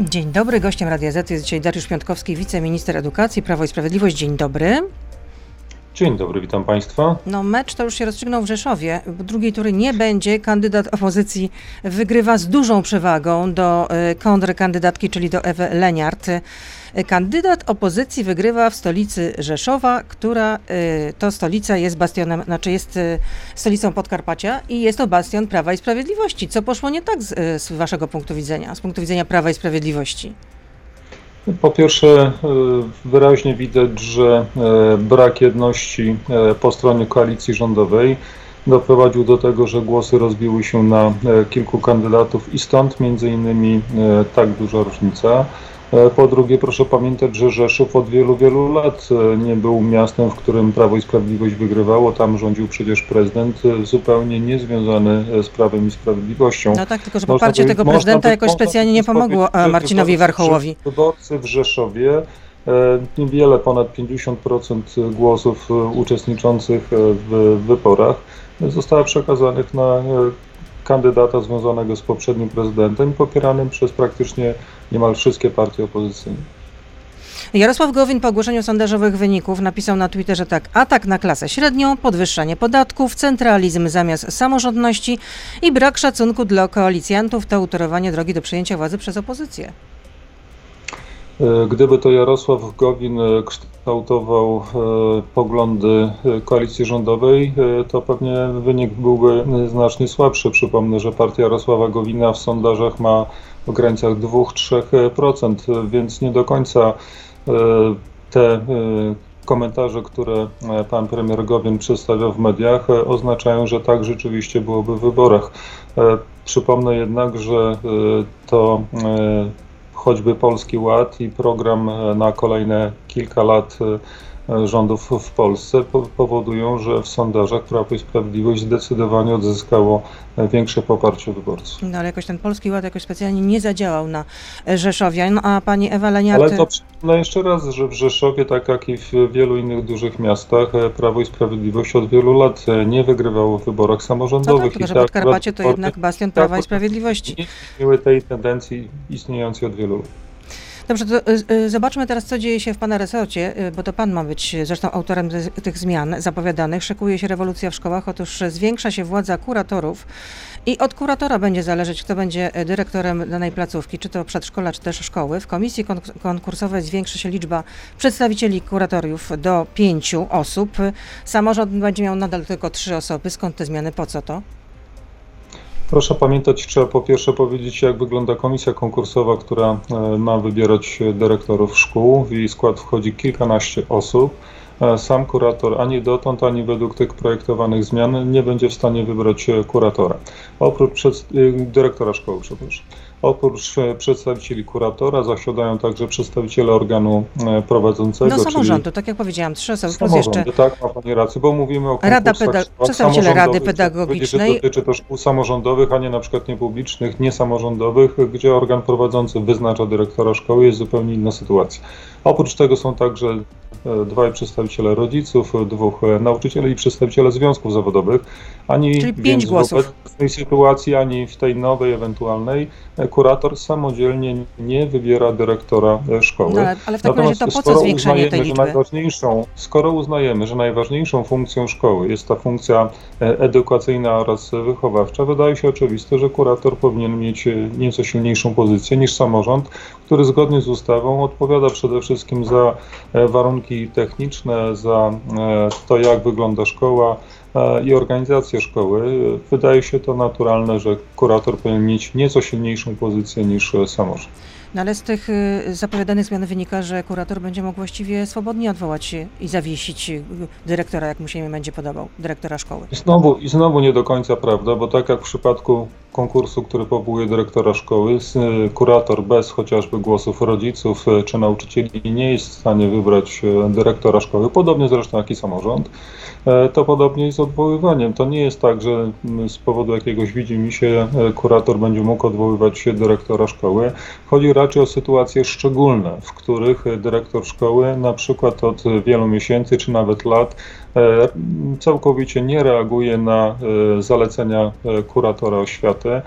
Dzień dobry, gościem Radia Z jest dzisiaj Dariusz Piątkowski, wiceminister edukacji, Prawo i Sprawiedliwość. Dzień dobry. Dzień dobry, witam Państwa. No mecz to już się rozstrzygnął w Rzeszowie. Drugiej tury nie będzie. Kandydat opozycji wygrywa z dużą przewagą do y, kontrkandydatki, czyli do Ewy Leniart. Kandydat opozycji wygrywa w stolicy Rzeszowa, która y, to stolica jest bastionem, znaczy jest stolicą Podkarpacia i jest to bastion Prawa i Sprawiedliwości. Co poszło nie tak z, z waszego punktu widzenia, z punktu widzenia Prawa i Sprawiedliwości? Po pierwsze, wyraźnie widać, że brak jedności po stronie koalicji rządowej doprowadził do tego, że głosy rozbiły się na kilku kandydatów i stąd między innymi tak duża różnica. Po drugie, proszę pamiętać, że Rzeszów od wielu, wielu lat nie był miastem, w którym Prawo i Sprawiedliwość wygrywało. Tam rządził przecież prezydent zupełnie niezwiązany z Prawem i Sprawiedliwością. No tak, tylko że poparcie tego prezydenta jakoś specjalnie nie pomogło Marcinowi Warchołowi. Wyborcy w Rzeszowie niewiele ponad 50% głosów uczestniczących w wyborach zostało przekazanych na kandydata związanego z poprzednim prezydentem, popieranym przez praktycznie niemal wszystkie partie opozycyjne. Jarosław Gowin po ogłoszeniu sondażowych wyników napisał na Twitterze tak: atak na klasę średnią, podwyższanie podatków, centralizm zamiast samorządności i brak szacunku dla koalicjantów to utorowanie drogi do przejęcia władzy przez opozycję. Gdyby to Jarosław Gowin kształtował poglądy koalicji rządowej, to pewnie wynik byłby znacznie słabszy. Przypomnę, że partia Jarosława Gowina w sondażach ma w granicach 2-3%, więc nie do końca te komentarze, które pan premier Gowin przedstawiał w mediach, oznaczają, że tak rzeczywiście byłoby w wyborach. Przypomnę jednak, że to choćby Polski Ład i program na kolejne kilka lat rządów w Polsce powodują, że w sondażach Prawo i Sprawiedliwość zdecydowanie odzyskało większe poparcie wyborców. No ale jakoś ten Polski Ład jakoś specjalnie nie zadziałał na Rzeszowie, no, a pani Ewa Leniart... Ale to przypomnę jeszcze raz, że w Rzeszowie, tak jak i w wielu innych dużych miastach, Prawo i Sprawiedliwość od wielu lat nie wygrywało w wyborach samorządowych. No tak, tylko że Podkarpacie to jednak bastion Prawa i Sprawiedliwości. Nie zmieniły tej tendencji istniejącej od wielu lat. Dobrze, to y, zobaczmy teraz, co dzieje się w Pana resorcie, y, bo to Pan ma być zresztą autorem tych zmian zapowiadanych. Szykuje się rewolucja w szkołach. Otóż zwiększa się władza kuratorów i od kuratora będzie zależeć, kto będzie dyrektorem danej placówki, czy to przedszkola, czy też szkoły. W komisji konkursowej zwiększy się liczba przedstawicieli kuratoriów do pięciu osób. Samorząd będzie miał nadal tylko trzy osoby. Skąd te zmiany? Po co to? Proszę pamiętać, trzeba po pierwsze powiedzieć, jak wygląda komisja konkursowa, która ma wybierać dyrektorów szkół. W jej skład wchodzi kilkanaście osób. Sam kurator ani dotąd, ani według tych projektowanych zmian nie będzie w stanie wybrać kuratora. Oprócz dyrektora szkoły, przepraszam. Oprócz przedstawicieli kuratora zasiadają także przedstawiciele organu prowadzącego. No samorządu, tak jak powiedziałam, trzy osoby plus jeszcze... tak, ma Pani rację, bo mówimy o Rada peda... Przedstawiciele Rady Pedagogicznej. Dotyczy to szkół samorządowych, a nie na przykład niepublicznych, niesamorządowych, gdzie organ prowadzący wyznacza dyrektora szkoły, jest zupełnie inna sytuacja. Oprócz tego są także dwaj przedstawiciele rodziców, dwóch nauczycieli i przedstawiciele związków zawodowych. Ani Czyli pięć głosów. w tej sytuacji, ani w tej nowej ewentualnej kurator samodzielnie nie wybiera dyrektora szkoły. No, ale w takim razie to po co zwiększanie tej liczby? Najważniejszą, skoro uznajemy, że najważniejszą funkcją szkoły jest ta funkcja edukacyjna oraz wychowawcza, wydaje się oczywiste, że kurator powinien mieć nieco silniejszą pozycję niż samorząd, który zgodnie z ustawą odpowiada przede wszystkim za warunki techniczne, za to, jak wygląda szkoła i organizację szkoły. Wydaje się to naturalne, że kurator powinien mieć nieco silniejszą pozycję niż samorząd. No ale z tych y, zapowiadanych zmian wynika, że kurator będzie mógł właściwie swobodnie odwołać się i zawiesić dyrektora, jak mu się będzie podobał, dyrektora szkoły. I znowu, I znowu nie do końca prawda, bo tak jak w przypadku konkursu, który powołuje dyrektora szkoły, kurator bez chociażby głosów rodziców czy nauczycieli nie jest w stanie wybrać dyrektora szkoły, podobnie zresztą jak i samorząd, to podobnie jest z odwoływaniem. To nie jest tak, że z powodu jakiegoś widzimisię kurator będzie mógł odwoływać dyrektora szkoły. Chodzi raczej o sytuacje szczególne, w których dyrektor szkoły na przykład od wielu miesięcy czy nawet lat całkowicie nie reaguje na zalecenia kuratora oświaty,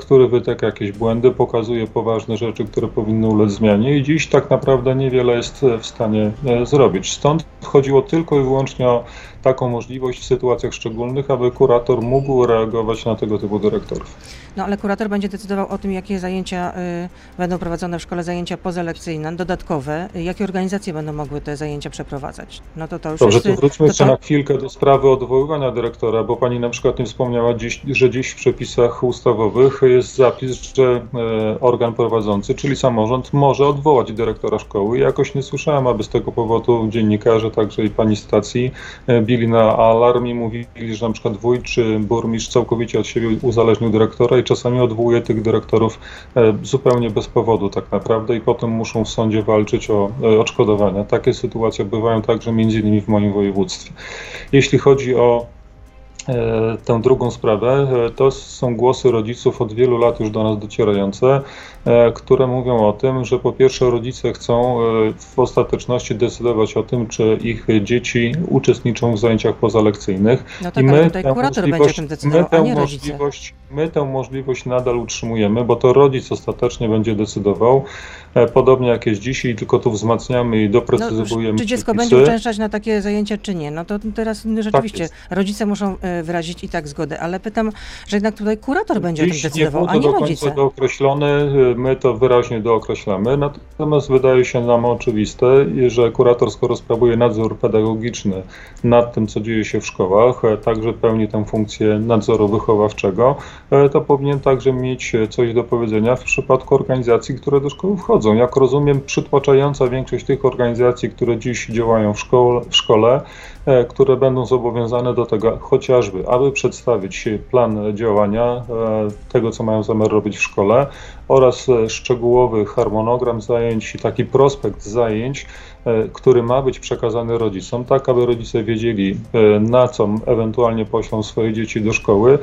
który wytyka jakieś błędy, pokazuje poważne rzeczy, które powinny ulec zmianie i dziś tak naprawdę niewiele jest w stanie zrobić. Stąd chodziło tylko i wyłącznie o taką możliwość w sytuacjach szczególnych, aby kurator mógł reagować na tego typu dyrektorów. No ale kurator będzie decydował o tym, jakie zajęcia y, będą prowadzone w szkole, zajęcia pozalekcyjne, dodatkowe, y, jakie organizacje będą mogły te zajęcia przeprowadzać. No to to już Dobrze, jest, to wróćmy jeszcze na chwilkę do sprawy odwoływania dyrektora, bo pani na przykład nie wspomniała, dziś, że dziś w przepisach ustawowych jest zapis, że e, organ prowadzący, czyli samorząd, może odwołać dyrektora szkoły. Jakoś nie słyszałem, aby z tego powodu dziennikarze, także i pani stacji, e, bili na alarm i mówili, że na przykład wójt czy burmistrz całkowicie od siebie uzależnił dyrektora i czasami odwołuje tych dyrektorów e, zupełnie bez powodu tak naprawdę i potem muszą w sądzie walczyć o odszkodowania. Takie sytuacje bywają także między innymi w moim województwie. Jeśli chodzi o e, tę drugą sprawę, e, to są głosy rodziców od wielu lat już do nas docierające, e, które mówią o tym, że po pierwsze rodzice chcą w ostateczności decydować o tym, czy ich dzieci uczestniczą w zajęciach pozalekcyjnych. No tak, ale tutaj tę kurator będzie tym my decydował, a tę nie rodzice. możliwość, my tę możliwość nadal utrzymujemy, bo to rodzic ostatecznie będzie decydował, podobnie jak jest dzisiaj, tylko tu wzmacniamy i No, doprecyzowujemy czy dziecko przepisy. będzie uczęszczać na takie zajęcia, czy nie? No to teraz rzeczywiście jest. rodzice muszą e, wyrazić i tak zgodę, ale pytam, że jednak tutaj kurator będzie o tym Dziś nie decydował, było a nie do końca rodzice. dookreślone, y, my to wyraźnie dookreślamy, natomiast wydaje się nam oczywiste, że kurator, skoro sprawuje nadzór pedagogiczny nad tym, co dzieje się w szkołach, e, także pełni tę funkcję nadzoru wychowawczego, e, to powinien także mieć e, coś do powiedzenia w przypadku organizacji, które do szkoły wchodzą. Jak rozumiem, przytłaczająca większość tych organizacji, które dziś działają w szkole, w szkole e, które będą zobowiązane do tego chociażby, aby przedstawić plan działania e, tego, co mają zamiar robić w szkole oraz e, szczegółowy harmonogram zajęć i taki prospekt zajęć, e, który ma być przekazany rodzicom, tak aby rodzice wiedzieli, e, na co ewentualnie poślą swoje dzieci do szkoły,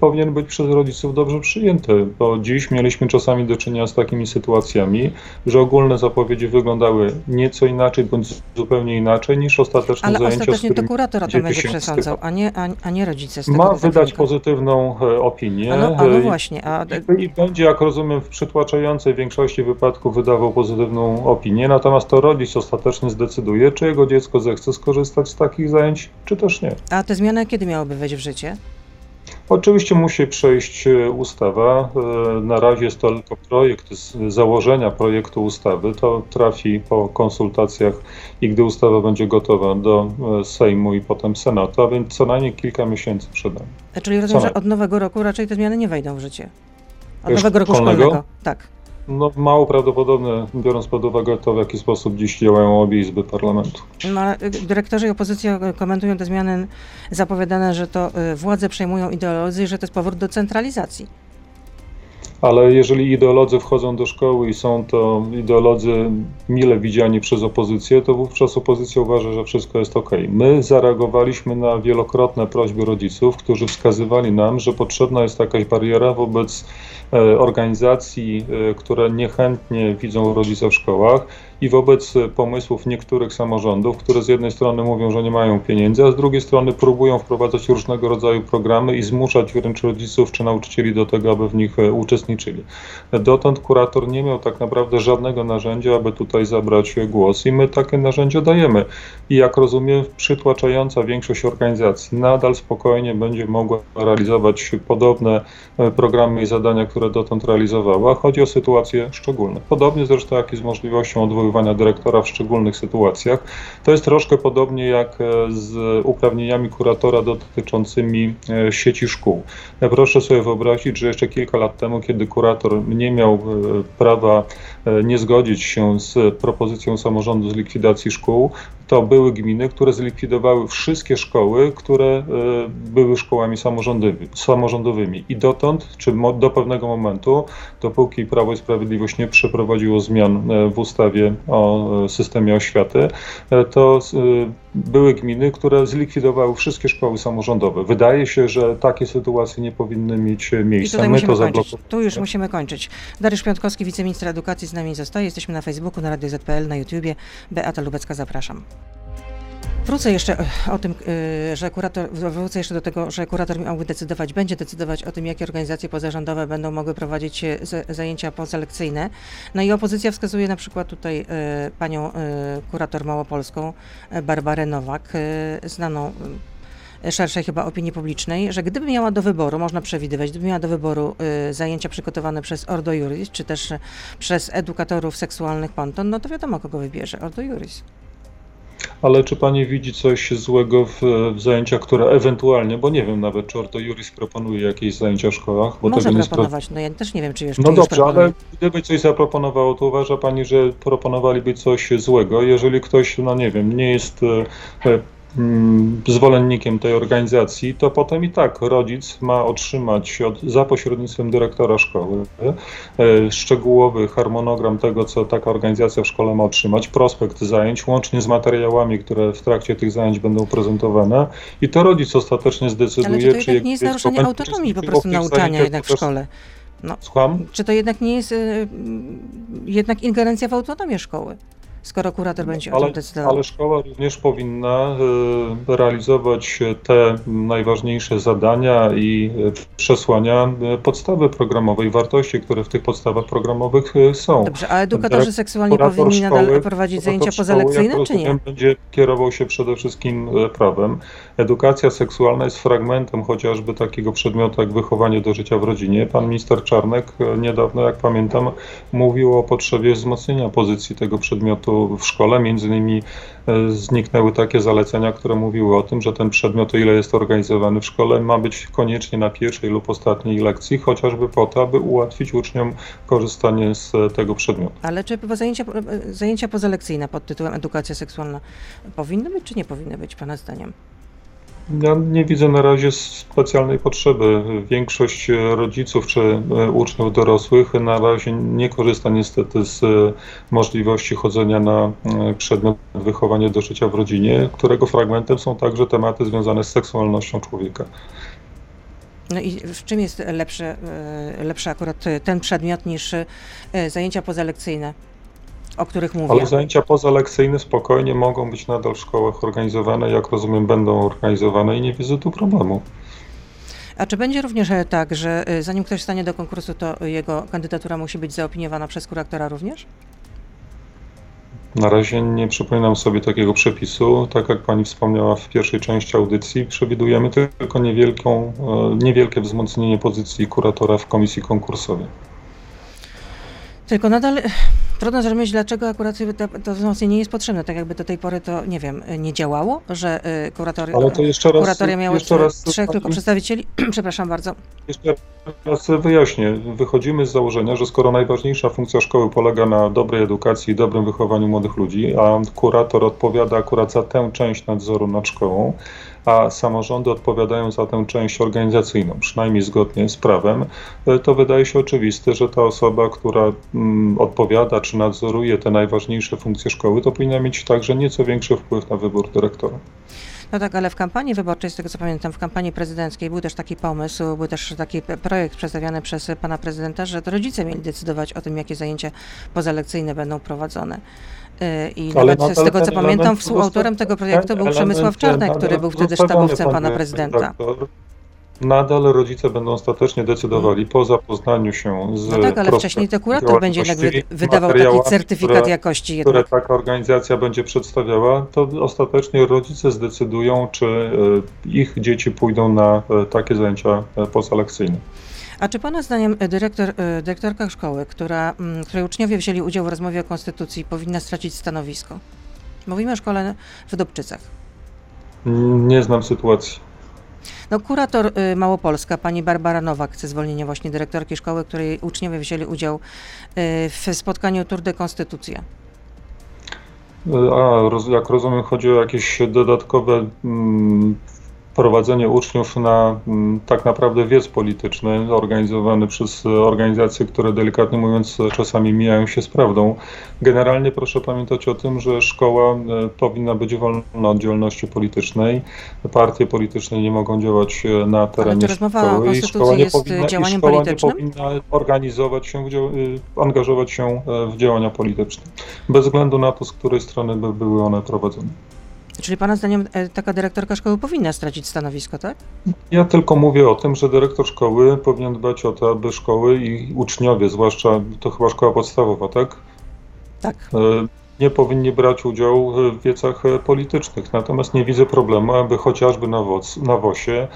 powinien być przez rodziców dobrze przyjęty, bo dziś mieliśmy czasami do czynienia z takimi sytuacjami, że ogólne zapowiedzi wyglądały nieco inaczej bądź zupełnie inaczej niż ostateczne Ale zajęcia, z ostatecznie to kurator o tym będzie przesądzał, a nie, a, a nie rodzice. Z tego ma wydać pozytywną opinię. A no, a no właśnie, a i, I będzie, jak rozumiem, w przytłaczającej większości wypadków wydawał pozytywną opinię, natomiast to rodzic ostatecznie zdecyduje, czy jego dziecko zechce skorzystać z takich zajęć, czy też nie. A te zmiany kiedy miałyby wejść w życie? Oczywiście musi przejść e, ustawa. E, Na razie jest to tylko projekt założenia projektu ustawy. To trafi po konsultacjach i gdy ustawa będzie gotowa do e, Sejmu i potem Senatu, a więc co najmniej kilka miesięcy przed nami. Czyli rozumiem, że od nowego roku raczej te zmiany nie wejdą w życie. Od nowego roku szkolnego? szkolnego. Tak. No, mało prawdopodobne, biorąc pod uwagę to, w jaki sposób dziś działają obie izby parlamentu. No, y, dyrektorzy i opozycja y, komentują te zmiany zapowiadane, że to y, władze przejmują ideolodzy i że to jest powrót do centralizacji. Ale jeżeli ideolodzy wchodzą do szkoły i są to ideolodzy mile widziani przez opozycję, to wówczas opozycja uważa, że wszystko jest ok. My zareagowaliśmy na wielokrotne prośby rodziców, którzy wskazywali nam, że potrzebna jest jakaś bariera wobec e, organizacji, e, które niechętnie widzą rodzice w szkołach i wobec e, pomysłów niektórych samorządów, które z jednej strony mówią, że nie mają pieniędzy, a z drugiej strony próbują wprowadzać różnego rodzaju programy i zmuszać wręcz rodziców czy nauczycieli do tego, aby w nich e, uczestniczyli. Dotąd kurator nie miał tak naprawdę żadnego narzędzia, aby tutaj zabrać głos i my takie narzędzie dajemy. I jak rozumiem, przytłaczająca większość organizacji nadal spokojnie będzie mogła realizować podobne e, programy i zadania, które dotąd realizowała. Chodzi o sytuacje szczególne. Podobnie zresztą jak i z możliwością odwoływania dyrektora w szczególnych sytuacjach. To jest troszkę podobnie jak e, z uprawnieniami kuratora dotyczącymi e, sieci szkół. Ja Proszę sobie wyobrazić, że jeszcze kilka lat temu, kiedy kurator nie miał e, prawa e, nie zgodzić się z propozycją samorządu z likwidacji szkół, to były gminy, które zlikwidowały wszystkie szkoły, które e, były szkołami samorządowy- samorządowymi. I dotąd, czy do pewnego momentu, dopóki Prawo i Sprawiedliwość nie przeprowadziło zmian e, w ustawie o e, systemie oświaty, e, to e, były gminy, które zlikwidowały wszystkie szkoły samorządowe. Wydaje się, że takie sytuacje nie powinny mieć I miejsca. My to zablokowaliśmy. Tu już musimy kończyć. Dariusz Piątkowski, wiceminister edukacji z nami zostaje. Jesteśmy na Facebooku, na Radio ZPL, na YouTubie. Beata Lubecka, zapraszam. Wrócę jeszcze o tym, y, że kurator, wrócę jeszcze do tego, że kurator miałby decydować, będzie decydować o tym, jakie organizacje pozarządowe będą mogły prowadzić e, zajęcia pozalekcyjne. No i opozycja wskazuje na przykład tutaj panią kurator małopolską, Barbarę Nowak, znaną szerszej chyba opinii publicznej, że gdyby miała do wyboru, można przewidywać, gdyby miała do wyboru y, zajęcia przygotowane przez Ordo Juris, czy też przez edukatorów seksualnych Ponton, no to wiadomo, kogo wybierze, Ordo Juris. Ale czy pani widzi coś złego w, w, zajęciach, które ewentualnie, bo nie wiem nawet, czy Ordo Juris proponuje jakieś zajęcia w szkołach? Bo Może proponować, no ja też nie wiem, czy jeszcze No dobrze, ale gdyby coś zaproponowało, to uważa pani, że proponowaliby coś złego? Jeżeli ktoś, no nie wiem, nie jest e, Mm, zwolennikiem tej organizacji, to potem i tak rodzic ma otrzymać od, za pośrednictwem dyrektora szkoły e, szczegółowy harmonogram tego, co taka organizacja w szkole ma otrzymać, prospekt zajęć, łącznie z materiałami, które w trakcie tych zajęć będą prezentowane i to rodzic ostatecznie zdecyduje, Ale czy to jednak nie jest naruszenie autonomii po prostu nauczania jednak w szkole? No. Słucham? Czy to jednak nie jest y, jednak ingerencja w autonomię szkoły? Skoro kurator będzie ale, o tym decydował. Ale szkoła również powinna y, realizować te najważniejsze zadania i y, przesłania y, podstawy programowej, wartości, które w tych podstawach programowych są. Dobrze, a edukatorzy seksualni powinni szkoły, nadal prowadzić zajęcia pozalekcyjne, szkoły, czy nie? będzie kierował się przede wszystkim prawem. Edukacja seksualna jest fragmentem chociażby takiego przedmiotu jak wychowanie do życia w rodzinie. Pan minister Czarnek niedawno, jak pamiętam, mówił o potrzebie wzmocnienia pozycji tego przedmiotu w szkole. Między innymi e, zniknęły takie zalecenia, które mówiły o tym, że ten przedmiot, o ile jest organizowany w szkole, ma być koniecznie na pierwszej lub ostatniej lekcji, chociażby po to, aby ułatwić uczniom korzystanie z tego przedmiotu. Ale czy zajęcia, zajęcia pozalekcyjne pod tytułem edukacja seksualna powinny być, czy nie powinny być, Pana zdaniem? Ja nie widzę na razie specjalnej potrzeby. Większość rodziców czy e, uczniów dorosłych na razie nie korzysta niestety z e, możliwości chodzenia na e, przedmiot wychowanie do życia w rodzinie, którego fragmentem są także tematy związane z seksualnością człowieka. No i w czym jest lepszy, lepszy akurat ten przedmiot niż zajęcia pozalekcyjne? O których mówię. Ale zajęcia pozalekcyjne spokojnie mogą być nadal w szkołach organizowane, jak rozumiem, będą organizowane i nie widzę tu problemu. A czy będzie również e, tak, że e, zanim ktoś stanie do konkursu, to jego kandydatura musi być zaopiniowana przez kuratora również? Na razie nie przypominam sobie takiego przepisu. Tak jak pani wspomniała w pierwszej części audycji, przewidujemy tylko niewielką, e, niewielkie wzmocnienie pozycji kuratora w komisji konkursowej. Tylko nadal Trudno zrozumieć, dlaczego akurat to wzmocnienie jest potrzebne. Tak jakby do tej pory to, nie wiem, nie działało, że y, kuratory, Ale to jeszcze raz, kuratoria miały jeszcze raz, trzech tylko przedstawicieli. Przepraszam bardzo. Jeszcze raz wyjaśnię. Wychodzimy z założenia, że skoro najważniejsza funkcja szkoły polega na dobrej edukacji i dobrym wychowaniu młodych ludzi, a kurator odpowiada akurat za tę część nadzoru nad szkołą, a samorządy odpowiadają za tę część organizacyjną, przynajmniej zgodnie z prawem, e, to wydaje się oczywiste, że ta osoba, która mm, odpowiada czy nadzoruje te najważniejsze funkcje szkoły, to powinna mieć także nieco większy wpływ na wybór dyrektora. No tak, ale w kampanii wyborczej, z tego co pamiętam, w kampanii prezydenckiej był też taki pomysł, był też taki projekt przedstawiany przez pana prezydenta, że to rodzice mieli decydować o tym, jakie zajęcia pozalekcyjne będą prowadzone. I ale nawet z tego co pamiętam, współautorem tego projektu był Przemysław Czarnek, który był wtedy sztabowcem pana prezydenta. Nadal rodzice będą ostatecznie decydowali hmm. po zapoznaniu się z. No tak, ale wcześniej to kurator będzie jednak wydawał taki certyfikat które, jakości. Jednak. Które taka organizacja będzie przedstawiała, to ostatecznie rodzice zdecydują, czy y, ich dzieci pójdą na y, takie zajęcia pozalekcyjne. A czy Pana zdaniem e, dyrektor, e, dyrektorka szkoły, która, mm, której uczniowie wzięli udział w rozmowie o konstytucji, powinna stracić stanowisko? Mówimy o szkole w Dobczycach. Nie znam sytuacji. No, kurator y, Małopolska, pani Barbara Nowak chce zwolnienia właśnie dyrektorki szkoły, której uczniowie wzięli udział y, w spotkaniu Tour de Konstytucja. A, jak rozumiem, chodzi o jakieś dodatkowe mm, prowadzenie uczniów na mm, tak naprawdę wiec polityczny organizowany przez organizacje, które delikatnie mówiąc czasami mijają się z prawdą. Generalnie proszę pamiętać o tym, że szkoła e, powinna być wolna od działalności politycznej. Partie polityczne nie mogą działać e, na terenie szkoły i szkoła nie powinna, działaniem szkoła nie powinna organizować się, e, angażować się w działania polityczne. Bez względu na to, z której strony by były one prowadzone. Czyli Pana zdaniem e, taka dyrektorka szkoły powinna stracić stanowisko, tak? Ja tylko mówię o tym, że dyrektor szkoły powinien dbać o to, aby szkoły i uczniowie, zwłaszcza to chyba szkoła podstawowa, tak? Tak. E, nie powinni brać udziału w wiecach politycznych. Natomiast nie widzę problemu, aby chociażby na, WOS, na WOSie e,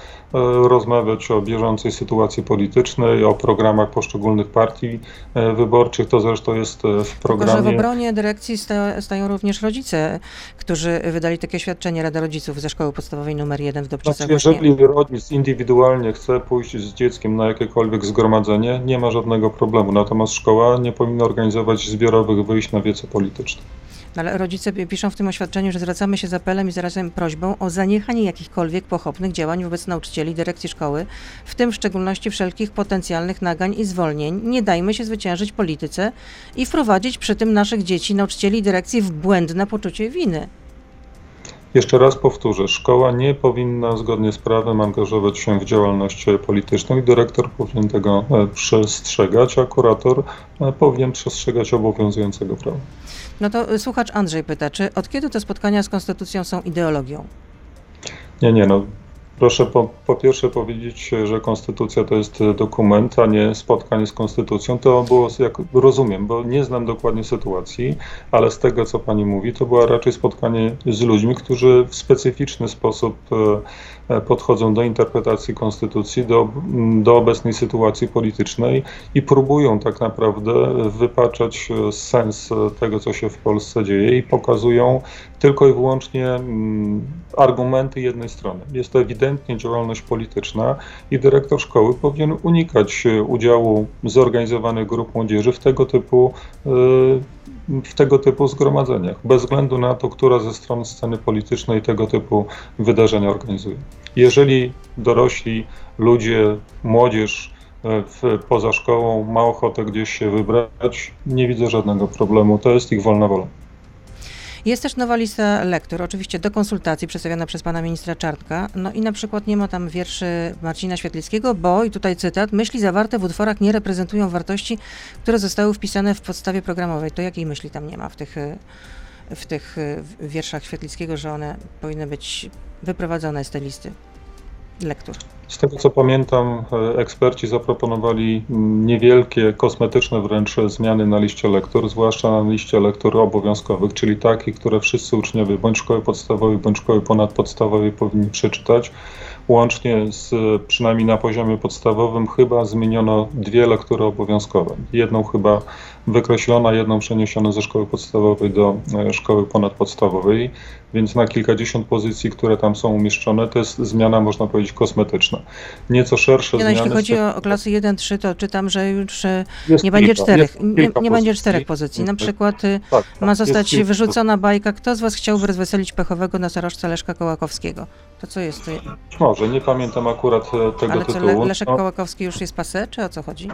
rozmawiać o bieżącej sytuacji politycznej, o programach poszczególnych partii e, wyborczych. To zresztą jest e, w programie. Tylko, że w obronie dyrekcji stają również rodzice, którzy wydali takie świadczenie Rada Rodziców ze szkoły podstawowej numer 1 w Dobczycach. Znaczy, jeżeli rodzic indywidualnie chce pójść z dzieckiem na jakiekolwiek zgromadzenie, nie ma żadnego problemu. Natomiast szkoła nie powinna organizować zbiorowych wyjść na wiece polityczne. No ale rodzice piszą w tym oświadczeniu, że zwracamy się z apelem i zarazem prośbą o zaniechanie jakichkolwiek pochopnych działań wobec nauczycieli, dyrekcji szkoły, w tym w szczególności wszelkich potencjalnych nagań i zwolnień. Nie dajmy się zwyciężyć polityce i wprowadzić przy tym naszych dzieci, nauczycieli i dyrekcji w błędne poczucie winy. Jeszcze raz powtórzę, szkoła nie powinna zgodnie z prawem angażować się w działalność polityczną i dyrektor powinien tego e, przestrzegać, a kurator e, powinien przestrzegać obowiązującego prawa. No to słuchacz Andrzej pyta, czy od kiedy te spotkania z konstytucją są ideologią? Nie, nie, no Proszę po, po, pierwsze powiedzieć, że konstytucja to jest dokument, a nie spotkanie z konstytucją. To było, jak rozumiem, bo nie znam dokładnie sytuacji, ale z tego, co pani mówi, to było raczej spotkanie z ludźmi, którzy w specyficzny sposób e, podchodzą do interpretacji konstytucji, do, do obecnej sytuacji politycznej i próbują tak naprawdę wypaczać sens tego, co się w Polsce dzieje i pokazują tylko i wyłącznie mm, argumenty jednej strony. Jest to ewidentnie działalność polityczna i dyrektor szkoły powinien unikać e, udziału zorganizowanych grup młodzieży w tego typu e, w tego typu zgromadzeniach, bez względu na to, która ze stron sceny politycznej tego typu wydarzenia organizuje. Jeżeli dorośli ludzie, młodzież e, w, poza szkołą ma ochotę gdzieś się wybrać, nie widzę żadnego problemu. To jest ich wolna wola. Jest też nowa lista lektur, oczywiście do konsultacji przedstawiona przez pana ministra Czartka. No i na przykład nie ma tam wierszy Marcina Świetlickiego, bo, i tutaj cytat, myśli zawarte w utworach nie reprezentują wartości, które zostały wpisane w podstawie programowej. To jakiej myśli tam nie ma w tych, w tych wierszach Świetlickiego, że one powinny być wyprowadzone z tej listy lektur? Z tego co pamiętam, e, eksperci zaproponowali niewielkie, kosmetyczne wręcz zmiany na liście lektur, zwłaszcza na liście lektur obowiązkowych, czyli takich, które wszyscy uczniowie bądź szkoły podstawowej, bądź szkoły ponadpodstawowej powinni przeczytać. Łącznie z, przynajmniej na poziomie podstawowym, chyba zmieniono dwie lektury obowiązkowe. Jedną chyba wykreślono, jedną przeniesiono ze szkoły podstawowej do e, szkoły ponadpodstawowej, więc na kilkadziesiąt pozycji, które tam są umieszczone, to jest zmiana, można powiedzieć, kosmetyczna. Nieco szersze nie, no, zmiany. Jeśli chodzi o, klasy 1-3, to czytam, że już e, nie będzie czterech, nie, nie będzie czterech pozycji. Na przykład e, tak, tak, ma zostać wyrzucona bajka, kto z Was chciałby rozweselić pechowego na starożce Leszka Kołakowskiego? To co jest? Może, nie pamiętam akurat tego Ale tytułu. Ale Leszek no. Kołakowski już jest pase, czy o co chodzi?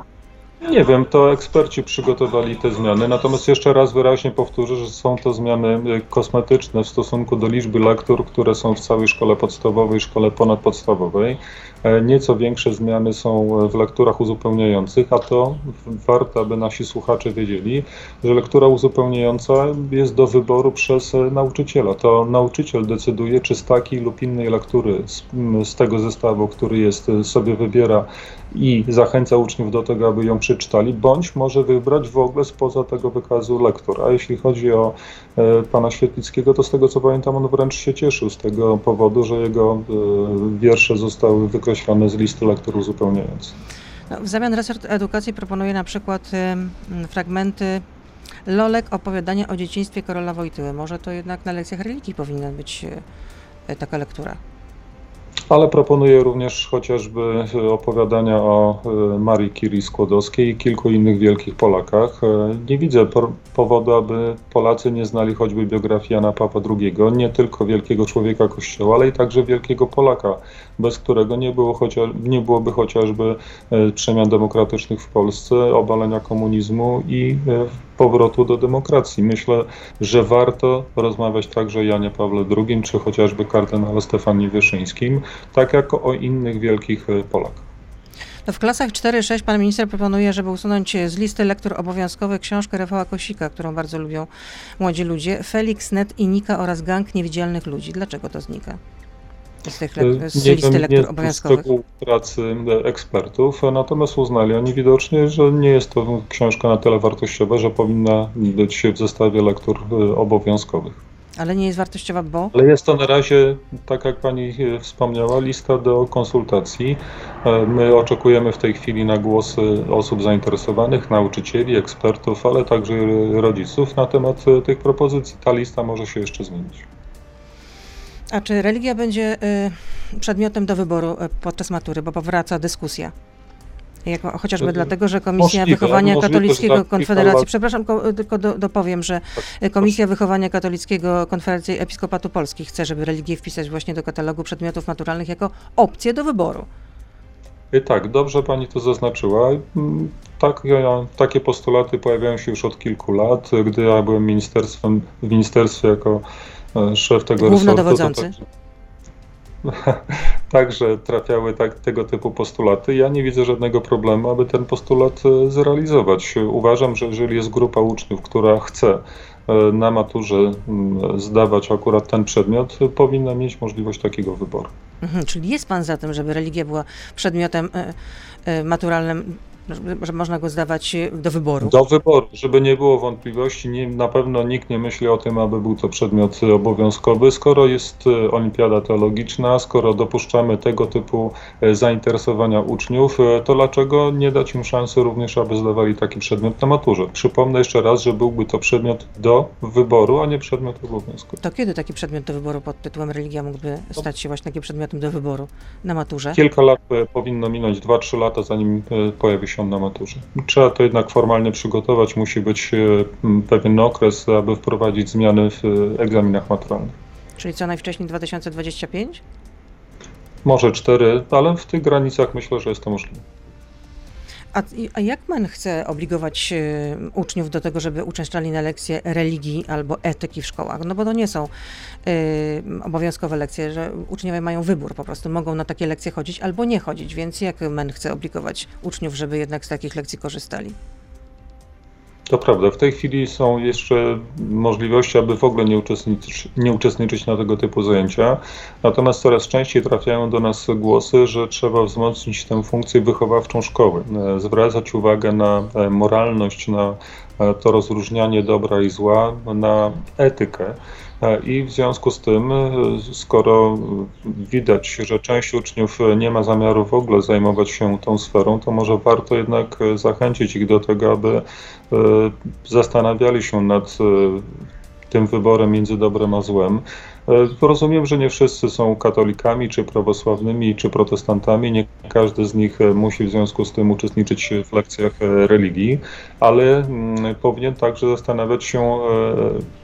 Nie wiem, to eksperci przygotowali te zmiany, natomiast jeszcze raz wyraźnie powtórzę, że są to zmiany y, kosmetyczne w stosunku do liczby lektur, które są w całej szkole podstawowej, szkole ponadpodstawowej. E, nieco większe zmiany są w lekturach uzupełniających, a to warto, aby nasi słuchacze wiedzieli, że lektura uzupełniająca jest do wyboru przez e, nauczyciela. To nauczyciel decyduje, czy z takiej lub innej lektury, z, tego zestawu, który jest, e, sobie wybiera i zachęca uczniów do tego, aby ją przeczytali, bądź może wybrać w ogóle spoza tego wykazu lektur. A jeśli chodzi o pana Świetlickiego, to z tego co pamiętam, on wręcz się cieszył z tego powodu, że jego wiersze zostały wykreślone z listy lektur uzupełniających. No, w zamian resort edukacji proponuje na przykład y, fragmenty Lolek opowiadania o dzieciństwie Karola Wojtyły. Może to jednak na lekcjach religii powinna być y, taka lektura ale proponuję również chociażby opowiadania o e, Marii Curie Skłodowskiej i kilku innych wielkich Polakach. E, nie widzę powodu, aby Polacy nie znali choćby biografii Jana Pawła II, nie tylko wielkiego człowieka Kościoła, ale i także wielkiego Polaka, bez którego nie, było chociaż, nie byłoby chociażby e, przemian demokratycznych w Polsce, obalenia komunizmu i powrotu do demokracji. Myślę, że warto rozmawiać także o Janie Pawle II, czy chociażby kardynale Stefanii Wyszyńskim, tak jak o innych wielkich e, Polakach. To w klasach 4-6 pan minister proponuje, żeby usunąć z listy lektur obowiązkowych książkę Rafała Kosika, którą bardzo lubią młodzi ludzie, Felix, Net i Nika oraz Gang Niewidzialnych Ludzi. Dlaczego to znika? Z, tych z Nie listy wiem, lektur nie obowiązkowych. szczegółów pracy ekspertów, natomiast uznali oni widocznie, że nie jest to książka na tyle wartościowa, że powinna być w zestawie lektur e, obowiązkowych. Ale nie jest wartościowa, bo Ale jest to na razie, tak jak pani e, wspomniała, lista do konsultacji. E, My oczekujemy w tej chwili na głosy osób zainteresowanych, nauczycieli, ekspertów, ale także rodziców na temat e, tych propozycji. Ta lista może się jeszcze zmienić. A czy religia będzie przedmiotem do wyboru podczas matury, bo powraca dyskusja? Jako, chociażby Y, dlatego, że Komisja możliwe, Wychowania możliwe, Katolickiego tak, Konfederacji, przepraszam, ko, tylko do, dopowiem, że y, Komisja Wychowania Katolickiego Konferencji Episkopatu Polski chce, żeby religię wpisać właśnie do katalogu przedmiotów maturalnych jako opcję do wyboru. I tak, dobrze pani to zaznaczyła. Mm, Tak, takie postulaty pojawiają się już od kilku lat. Gdy ja byłem ministerstwem, w ministerstwie jako e, szef tego Głównodowodzący. resortu, to także, trafiały tak, tego typu postulaty. Ja nie widzę żadnego problemu, aby ten postulat e, zrealizować. Uważam, że jeżeli jest grupa uczniów, która chce e, na maturze mm, zdawać akurat ten przedmiot, powinna mieć możliwość takiego wyboru. Mhm, czyli jest pan za tym, żeby religia była przedmiotem y, maturalnym, że- można go zdawać y, do wyboru? Do wyboru, żeby nie było wątpliwości, nie, na pewno nikt nie myśli o tym, aby był to przedmiot e, obowiązkowy. Skoro jest e, olimpiada teologiczna, skoro dopuszczamy tego typu e, zainteresowania uczniów, e, to dlaczego nie dać im szansy również, aby zdawali taki przedmiot na maturze? Przypomnę jeszcze raz, że byłby to przedmiot do wyboru, a nie przedmiot obowiązkowy. To kiedy taki przedmiot do wyboru pod tytułem religia mógłby stać się właśnie takim przedmiotem do wyboru na maturze? Kilka lat e, powinno minąć, 2-3 lata, zanim e, pojawi się na maturze. Trzeba to jednak formalnie przygotować, musi być e, pewien okres, aby wprowadzić zmiany w e, egzaminach maturalnych. Czyli co najwcześniej 2025? Może 4, ale w tych granicach myślę, że jest to możliwe. A, a jak man chce obligować y, uczniów do tego, żeby uczęszczali na lekcje religii albo etyki w szkołach? No bo to nie są y, obowiązkowe lekcje, że uczniowie mają wybór po prostu, mogą na takie lekcje chodzić albo nie chodzić, więc jak man chce obligować uczniów, żeby jednak z takich lekcji korzystali? To prawda, w tej chwili są jeszcze możliwości, aby w ogóle nie uczestniczyć, nie uczestniczyć na tego typu zajęcia. Natomiast coraz częściej trafiają do nas głosy, że trzeba wzmocnić tę funkcję wychowawczą szkoły, e, zwracać uwagę na e, moralność, na e, to rozróżnianie dobra i zła, na etykę. E, I w związku z tym, e, skoro widać, że część uczniów nie ma zamiaru w ogóle zajmować się tą sferą, to może warto jednak e, zachęcić ich do tego, aby zastanawiali się nad tym wyborem między dobrem a złem. E, Rozumiem, że nie wszyscy są katolikami, czy prawosławnymi, czy protestantami. Nie każdy z nich e, musi w związku z tym uczestniczyć w lekcjach e, religii, ale mm, powinien także zastanawiać się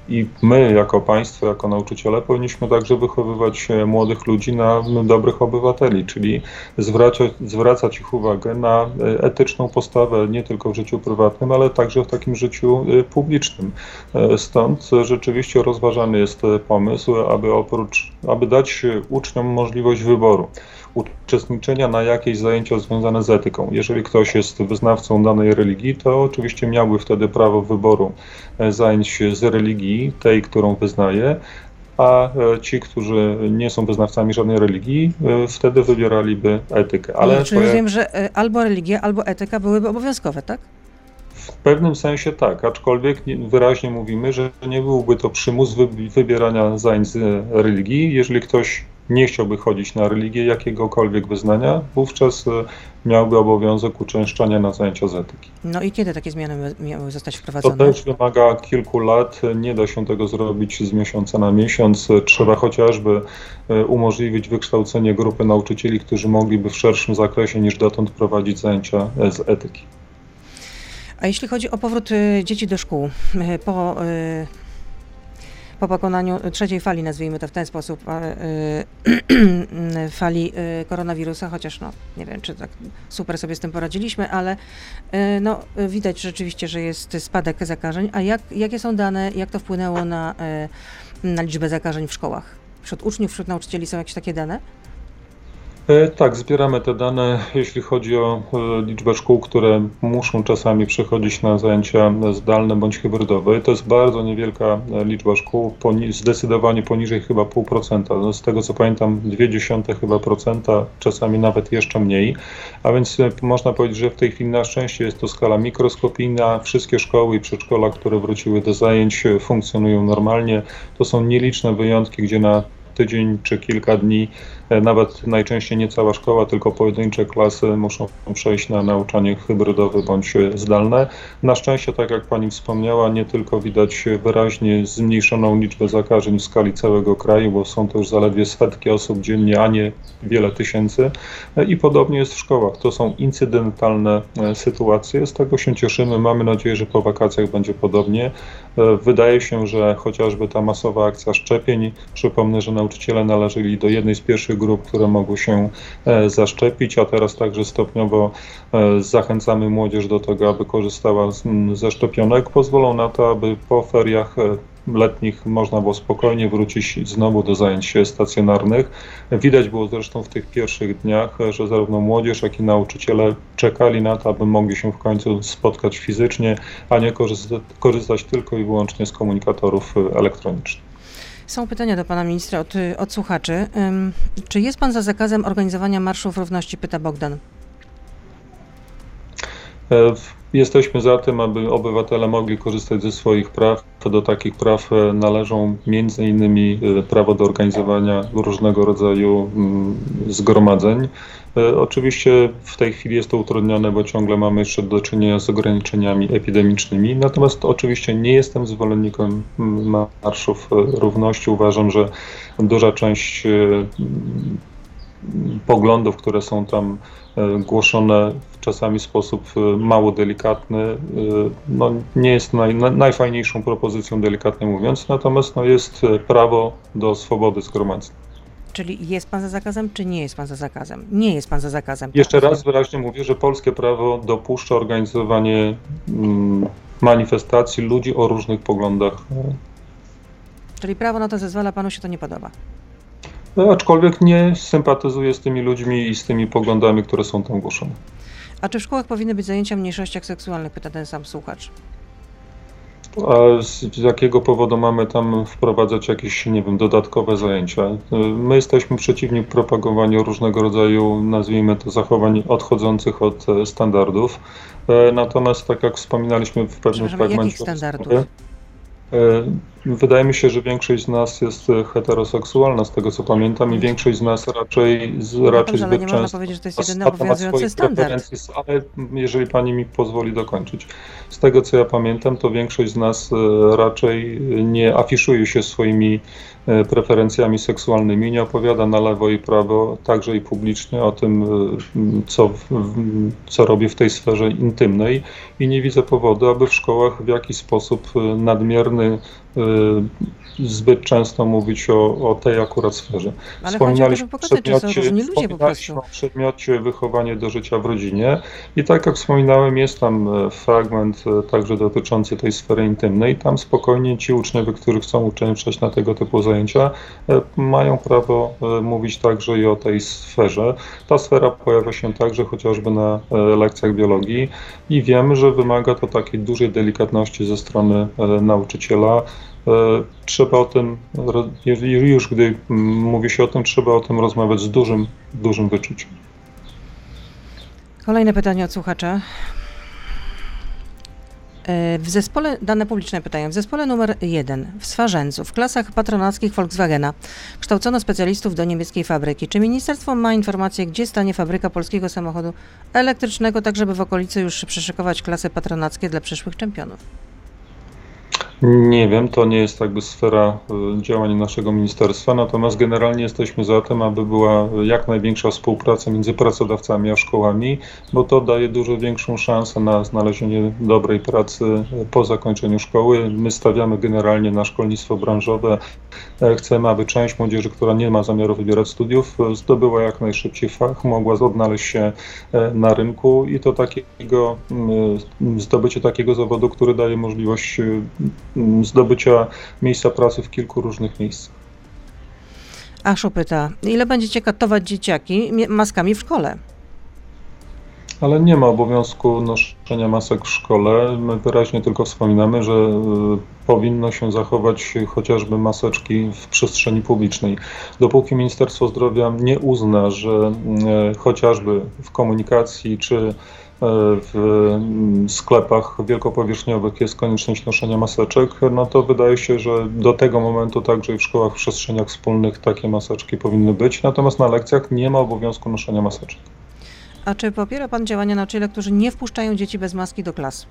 i my, jako państwo, jako nauczyciele, powinniśmy także wychowywać młodych ludzi na dobrych obywateli, czyli zwracać, zwracać ich uwagę na etyczną postawę nie tylko w życiu prywatnym, ale także w takim życiu publicznym. Stąd rzeczywiście rozważany jest pomysł, aby oprócz, aby dać uczniom możliwość wyboru uczestniczenia na jakieś zajęcia związane z etyką. Jeżeli ktoś jest wyznawcą danej religii, to oczywiście miałby wtedy prawo wyboru e, zajęć z religii, tej, którą wyznaje, a e, ci, którzy nie są wyznawcami żadnej religii, e, wtedy wybieraliby etykę. Ale Ale Czyli poja- rozumiem, że y, albo religia, albo etyka byłyby obowiązkowe, tak? W pewnym sensie tak, aczkolwiek nie- wyraźnie mówimy, że nie byłby to przymus wy- wybierania zajęć z religii. Jeżeli ktoś nie chciałby chodzić na religię jakiegokolwiek wyznania, wówczas e, miałby obowiązek uczęszczania na zajęcia z etyki. No i kiedy takie zmiany mia- miały zostać To wprowadzone? też wymaga kilku lat, nie da się tego zrobić z miesiąca na miesiąc. Trzeba chociażby e, umożliwić wykształcenie grupy nauczycieli, którzy mogliby w szerszym zakresie niż dotąd prowadzić zajęcia e, z etyki. A jeśli chodzi o powrót y, dzieci do szkół y, po, y, po pokonaniu trzeciej fali, nazwijmy to w ten sposób, fali koronawirusa, chociaż no, nie wiem, czy tak super sobie z tym poradziliśmy, ale no, widać rzeczywiście, że jest spadek zakażeń. A jak, jakie są dane, jak to wpłynęło na, na liczbę zakażeń w szkołach? Wśród uczniów, wśród nauczycieli są jakieś takie dane? E, tak, zbieramy te dane, jeśli chodzi o e, liczbę szkół, które muszą czasami przechodzić na zajęcia zdalne bądź hybrydowe. To jest bardzo niewielka e, liczba szkół, zdecydowanie poniżej chyba pół procenta. No, z tego co pamiętam, dwie dziesiąte chyba procenta, czasami nawet jeszcze mniej. A więc można powiedzieć, że w tej chwili na szczęście jest to skala mikroskopijna. Wszystkie szkoły i przedszkola, które wróciły do zajęć, funkcjonują normalnie. To są nieliczne wyjątki, gdzie na tydzień czy kilka dni nawet najczęściej nie cała szkoła, tylko pojedyncze klasy muszą przejść na nauczanie hybrydowe bądź zdalne. Na szczęście, tak jak Pani wspomniała, nie tylko widać wyraźnie zmniejszoną liczbę zakażeń w skali całego kraju, bo są to już zaledwie setki osób dziennie, a nie wiele tysięcy. E, I podobnie jest w szkołach. To są incydentalne e, sytuacje. Z tego się cieszymy. Mamy nadzieję, że po wakacjach będzie podobnie. Wydaje się, że chociażby ta masowa akcja szczepień, przypomnę, że nauczyciele należeli do jednej z pierwszych grup, które mogły się e, zaszczepić, a teraz także stopniowo e, zachęcamy młodzież do tego, aby korzystała ze szczepionek. Pozwolą na to, aby po feriach e, letnich można było spokojnie wrócić znowu do zajęć stacjonarnych. Widać było zresztą w tych pierwszych dniach, że zarówno młodzież, jak i nauczyciele czekali na to, aby mogli się w końcu spotkać fizycznie, a nie korzystać tylko i wyłącznie z komunikatorów elektronicznych. Są pytania do pana ministra od, od słuchaczy. Czy jest pan za zakazem organizowania marszów równości? Pyta Bogdan. E, jesteśmy za tym, aby obywatele mogli korzystać ze swoich praw. Do takich praw e, należą innymi e, prawo do organizowania różnego rodzaju mm, zgromadzeń. E, oczywiście w tej chwili jest to utrudnione, bo ciągle mamy jeszcze do czynienia z ograniczeniami epidemicznymi. Natomiast oczywiście nie jestem zwolennikiem marszów równości. Uważam, że duża część poglądów, które są tam głoszone czasami w sposób mało delikatny, no, nie jest naj, najfajniejszą propozycją, delikatnie mówiąc, natomiast no, jest prawo do swobody zgromadzeń. Czyli jest pan za zakazem, czy nie jest pan za zakazem? Nie jest pan za zakazem. Jeszcze raz wyraźnie mówię, że polskie prawo dopuszcza organizowanie mm, manifestacji ludzi o różnych poglądach. Czyli prawo na to zezwala, panu się to nie podoba? No, aczkolwiek nie sympatyzuję z tymi ludźmi i z tymi poglądami, które są tam głoszone. A czy w szkołach powinny być zajęcia o mniejszościach seksualnych? Pyta ten sam słuchacz. A z jakiego powodu mamy tam wprowadzać jakieś, nie wiem, dodatkowe zajęcia? My jesteśmy przeciwni propagowaniu różnego rodzaju, nazwijmy to, zachowań odchodzących od e, standardów. E, natomiast, tak jak wspominaliśmy w pewnym fragmencie. Jakich standardów? E, wydaje mi się, że większość z nas jest heteroseksualna, z tego co pamiętam, i większość z nas raczej, no raczej dobrze, zbyt nie często. można powiedzieć, że to jest jedyny obowiązujący standard. Ale jeżeli pani mi pozwoli dokończyć. Z tego co ja pamiętam, to większość z nas e, raczej nie afiszuje się swoimi e, preferencjami seksualnymi, nie opowiada na lewo i prawo, także i publicznie o tym, co, co robi w tej sferze intymnej i nie widzę powodu, aby w szkołach w jakiś sposób nadmierny Y, zbyt często mówić o, o tej akurat sferze. Ale Wspominaliśmy o przedmiocie, o przedmiocie wychowanie do życia w rodzinie i tak jak wspominałem, jest tam e, fragment e, także dotyczący tej sfery intymnej. Tam spokojnie ci uczniowie, którzy chcą uczęszczać na tego typu zajęcia, e, mają prawo mówić także i o tej sferze. Ta sfera pojawia się także chociażby na lekcjach biologii i wiemy, że wymaga to takiej dużej delikatności ze strony nauczyciela, trzeba o tym, już gdy mówi się o tym, trzeba o tym rozmawiać z dużym, dużym wyczuciem. Kolejne pytanie od słuchacza. E, w zespole, dane publiczne pytają, w zespole numer jeden w Swarzędzu, w klasach patronackich Volkswagena kształcono specjalistów do niemieckiej fabryki. Czy ministerstwo ma informację, gdzie stanie fabryka polskiego samochodu elektrycznego, tak żeby w okolicy już przeszykować klasy patronackie dla przyszłych czempionów? Nie wiem, to nie jest jakby sfera y, działań naszego ministerstwa, natomiast generalnie jesteśmy za tym, aby była jak największa współpraca między pracodawcami a szkołami, bo to daje dużo większą szansę na znalezienie dobrej pracy po zakończeniu szkoły. My stawiamy generalnie na szkolnictwo branżowe. E, chcemy, aby część młodzieży, która nie ma zamiaru wybierać studiów, zdobyła jak najszybciej fach, mogła odnaleźć się e, na rynku i to takiego zdobycie takiego zawodu, który daje możliwość y, zdobycia miejsca pracy w kilku różnych miejscach. Aszu pyta, ile będziecie katować dzieciaki maskami w szkole? Ale nie ma obowiązku noszenia masek w szkole. My wyraźnie tylko wspominamy, że y, powinno się zachować chociażby maseczki w przestrzeni publicznej. Dopóki Ministerstwo Zdrowia nie uzna, że y, chociażby w komunikacji czy w mm, sklepach wielkopowierzchniowych jest konieczność noszenia maseczek, no to wydaje się, że do tego momentu także i w szkołach, w przestrzeniach wspólnych takie maseczki powinny być. Natomiast na lekcjach nie ma obowiązku noszenia maseczek. A czy popiera Pan działania nauczyciela, którzy nie wpuszczają dzieci bez maski do klas?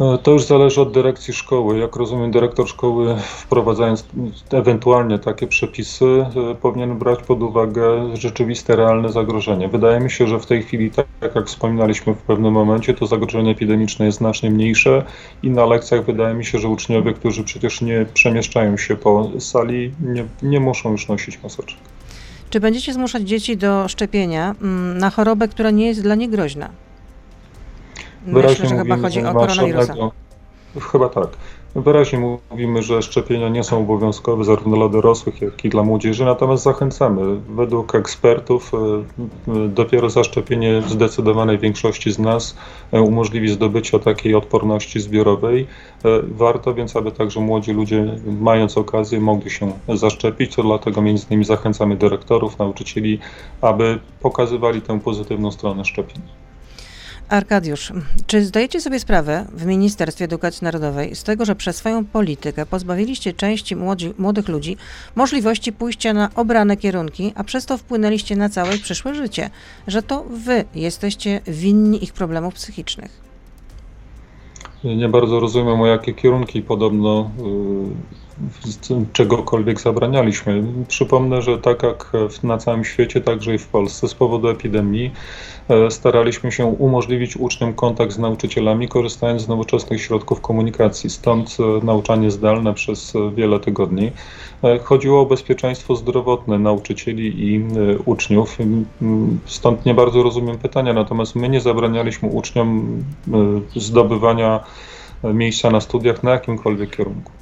E, to już zależy od dyrekcji szkoły. Jak rozumiem, dyrektor szkoły, wprowadzając ewentualnie takie przepisy, e, powinien brać pod uwagę rzeczywiste, realne zagrożenie. Wydaje mi się, że w tej chwili, tak jak wspominaliśmy w pewnym momencie, to zagrożenie epidemiczne jest znacznie mniejsze i na lekcjach wydaje mi się, że uczniowie, którzy przecież nie przemieszczają się po sali, nie, nie muszą już nosić maseczek. Czy będziecie zmuszać dzieci do szczepienia mm, na chorobę, która nie jest dla nich groźna? Myślę, że chyba chodzi o koronawirusa. Chyba tak. Wyraźnie mówimy, że szczepienia nie są obowiązkowe zarówno dla dorosłych, jak i dla młodzieży, natomiast zachęcamy. Według ekspertów e, e, dopiero zaszczepienie zdecydowanej większości z nas e, umożliwi zdobycie takiej odporności zbiorowej. Warto więc, aby także młodzi ludzie, mając okazję, mogli się zaszczepić. To dlatego między innymi zachęcamy dyrektorów, nauczycieli, aby pokazywali tę pozytywną stronę szczepień. Arkadiusz, czy zdajecie sobie sprawę w Ministerstwie Edukacji Narodowej z tego, że przez swoją politykę pozbawiliście części młodzi, młodych ludzi możliwości pójścia na obrane kierunki, a przez to wpłynęliście na całe przyszłe życie, że to wy jesteście winni ich problemów psychicznych? Nie bardzo rozumiem, o jakie kierunki podobno y, czegokolwiek zabranialiśmy. Przypomnę, że tak jak na całym świecie, także i w Polsce z powodu epidemii E, staraliśmy się umożliwić uczniom kontakt z nauczycielami, korzystając z nowoczesnych środków komunikacji. Stąd e, nauczanie zdalne przez e, wiele tygodni. Chodziło o bezpieczeństwo zdrowotne nauczycieli i uczniów. Stąd nie bardzo rozumiem pytania, natomiast my nie zabranialiśmy uczniom zdobywania miejsca na studiach na jakimkolwiek kierunku.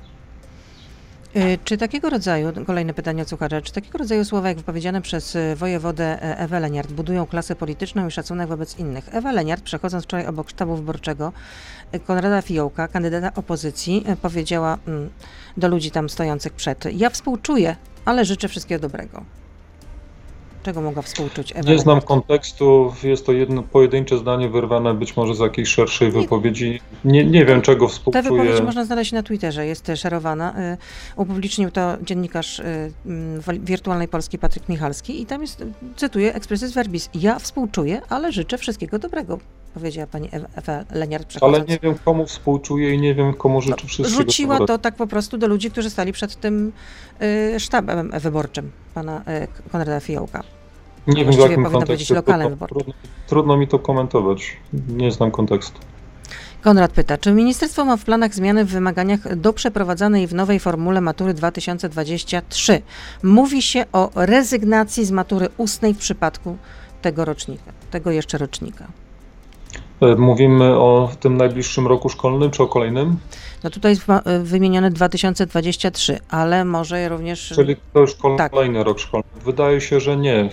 Y, czy takiego rodzaju, kolejne pytanie od słuchacza, czy takiego rodzaju słowa, jak wypowiedziane przez y, wojewodę e, Ewę Leniart, budują klasę polityczną i szacunek wobec innych? Ewa Leniart, przechodząc wczoraj obok sztabu wyborczego y, Konrada Fiołka, kandydata opozycji, powiedziała mm, do ludzi tam stojących przed, ja współczuję, ale życzę wszystkiego dobrego. Czego mogła współczuć Ewa? Nie znam kontekstu, jest to jedno pojedyncze zdanie wyrwane być może z jakiejś szerszej wypowiedzi. Nie, nie wiem, czego współczuję. Ta wypowiedź można znaleźć na Twitterze, jest szerowana. Y, upublicznił to dziennikarz mm, Wirtualnej Polski Patryk Michalski i tam jest, cytuję, expressis verbis, ja współczuję, ale życzę wszystkiego dobrego powiedziała pani Ewa Leniart Ale nie wiem, komu współczuję i nie wiem, komu życzę no, wszystkiego Rzuciła to tak po prostu do ludzi, którzy stali przed tym y, sztabem wyborczym pana y, Konrada Fiołka. Nie wiem, w jakim kontekście. Trudno, trudno, trudno mi to komentować. Nie znam kontekstu. Konrad pyta, czy ministerstwo ma w planach zmiany w wymaganiach do przeprowadzanej w nowej formule matury 2023? Mówi się o rezygnacji z matury ustnej w przypadku tego rocznika, tego jeszcze rocznika. E, mówimy o tym najbliższym roku szkolnym, czy o kolejnym? No tutaj jest e, wymienione 2023, ale może również... Czyli to już tak. kolejny tak. rok szkolny. Wydaje się, że nie. E,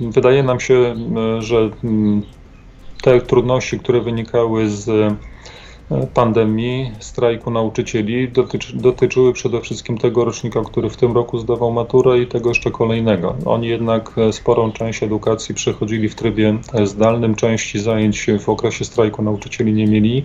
wydaje nam się, że mm, te trudności, które wynikały z pandemii, strajku nauczycieli dotyczy, dotyczyły przede wszystkim tego rocznika, który w tym roku zdawał maturę i tego jeszcze kolejnego. Oni jednak sporą część edukacji przechodzili w trybie zdalnym, części zajęć w okresie strajku nauczycieli nie mieli,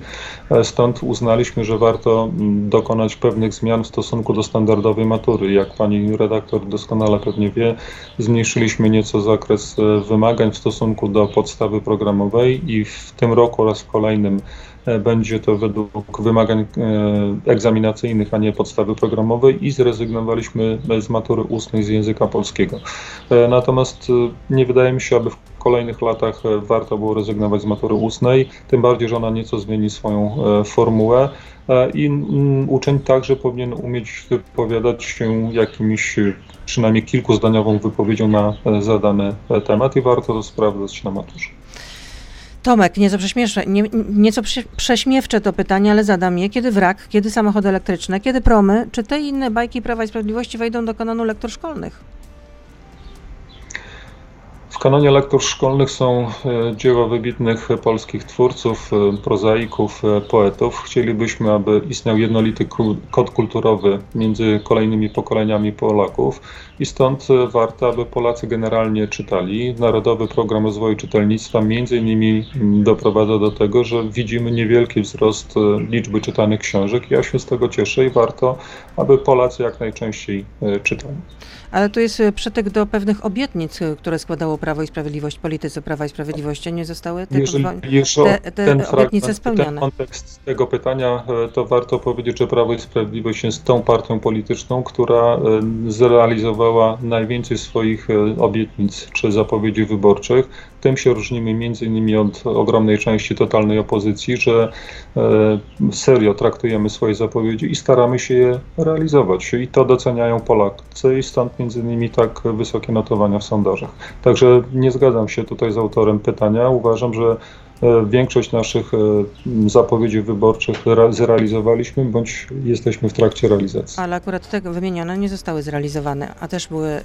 stąd uznaliśmy, że warto dokonać pewnych zmian w stosunku do standardowej matury. Jak pani redaktor doskonale pewnie wie, zmniejszyliśmy nieco zakres wymagań w stosunku do podstawy programowej i w tym roku oraz w kolejnym E, będzie to według wymagań e, egzaminacyjnych, a nie podstawy programowej i zrezygnowaliśmy z matury ustnej z języka polskiego. E, natomiast nie wydaje mi się, aby w kolejnych latach warto było rezygnować z matury ustnej, tym bardziej, że ona nieco zmieni swoją formułę i uczeń także powinien umieć wypowiadać się jakimś przynajmniej kilkuzdaniową wypowiedzią na zadany temat i warto to sprawdzać na maturze. Tomek, nieco, prześmiewcze, nie, nieco prze, prześmiewcze to pytanie, ale zadam je. Kiedy wrak, kiedy samochody elektryczne, kiedy promy, czy te inne bajki Prawa i Sprawiedliwości wejdą do kanonu lektur szkolnych? W kanonie lektur szkolnych są e, dzieła wybitnych polskich twórców, e, prozaików, e, poetów. Chcielibyśmy, aby istniał jednolity kod kulturowy między kolejnymi pokoleniami Polaków i stąd warto, aby Polacy generalnie czytali. Narodowy Program Rozwoju Czytelnictwa między innymi doprowadza do tego, że widzimy niewielki wzrost liczby czytanych książek. Ja się z tego cieszę i warto, aby Polacy jak najczęściej czytali. Ale tu jest przytyk do pewnych obietnic, które składało Prawo i Sprawiedliwość, polityce Prawa i Sprawiedliwości, nie zostały te, Jeżeli te, te ten obietnice spełnione. Ten kontekst tego pytania, e, to warto powiedzieć, że Prawo i Sprawiedliwość jest tą partią polityczną, która e, najwięcej swoich e, obietnic czy zapowiedzi wyborczych. Tym się różnimy między innymi od ogromnej części totalnej opozycji, że serio traktujemy swoje zapowiedzi i staramy się je realizować. I to doceniają Polacy i stąd między innymi tak wysokie notowania w sondażach. Także nie zgadzam się tutaj z autorem pytania. Uważam, że E, większość naszych e, zapowiedzi wyborczych zrealizowaliśmy, bądź jesteśmy w trakcie realizacji. Ale akurat te wymienione nie zostały zrealizowane, a też były,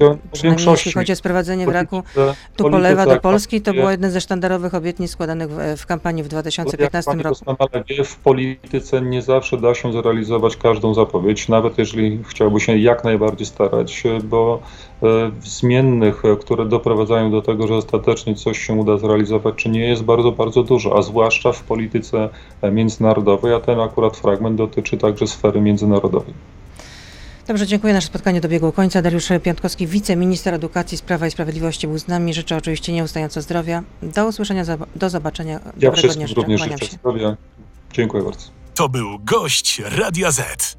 no przynajmniej jeśli chodzi o sprowadzenie wraku tu polewa do Polski, to było jedne ze sztandarowych obietnic składanych w, w kampanii w 2015 roku. Doskonale wie, w polityce nie zawsze da się zrealizować każdą zapowiedź, nawet jeżeli chciałby się jak najbardziej starać, bo zmiennych, które doprowadzają do tego, że ostatecznie coś się uda zrealizować, czy nie jest bardzo, bardzo dużo, a zwłaszcza w polityce międzynarodowej, a ten akurat fragment dotyczy także sfery międzynarodowej. Dobrze, dziękuję. Nasze spotkanie dobiegło końca. Dariusz Piątkowski, wiceminister edukacji, Sprawa i Sprawiedliwości był z nami. Życzę oczywiście nieustająco zdrowia. Do usłyszenia, do zobaczenia. Ja wszystkim dnia również życzę zdrowia. Dziękuję bardzo. To był gość Radio Z.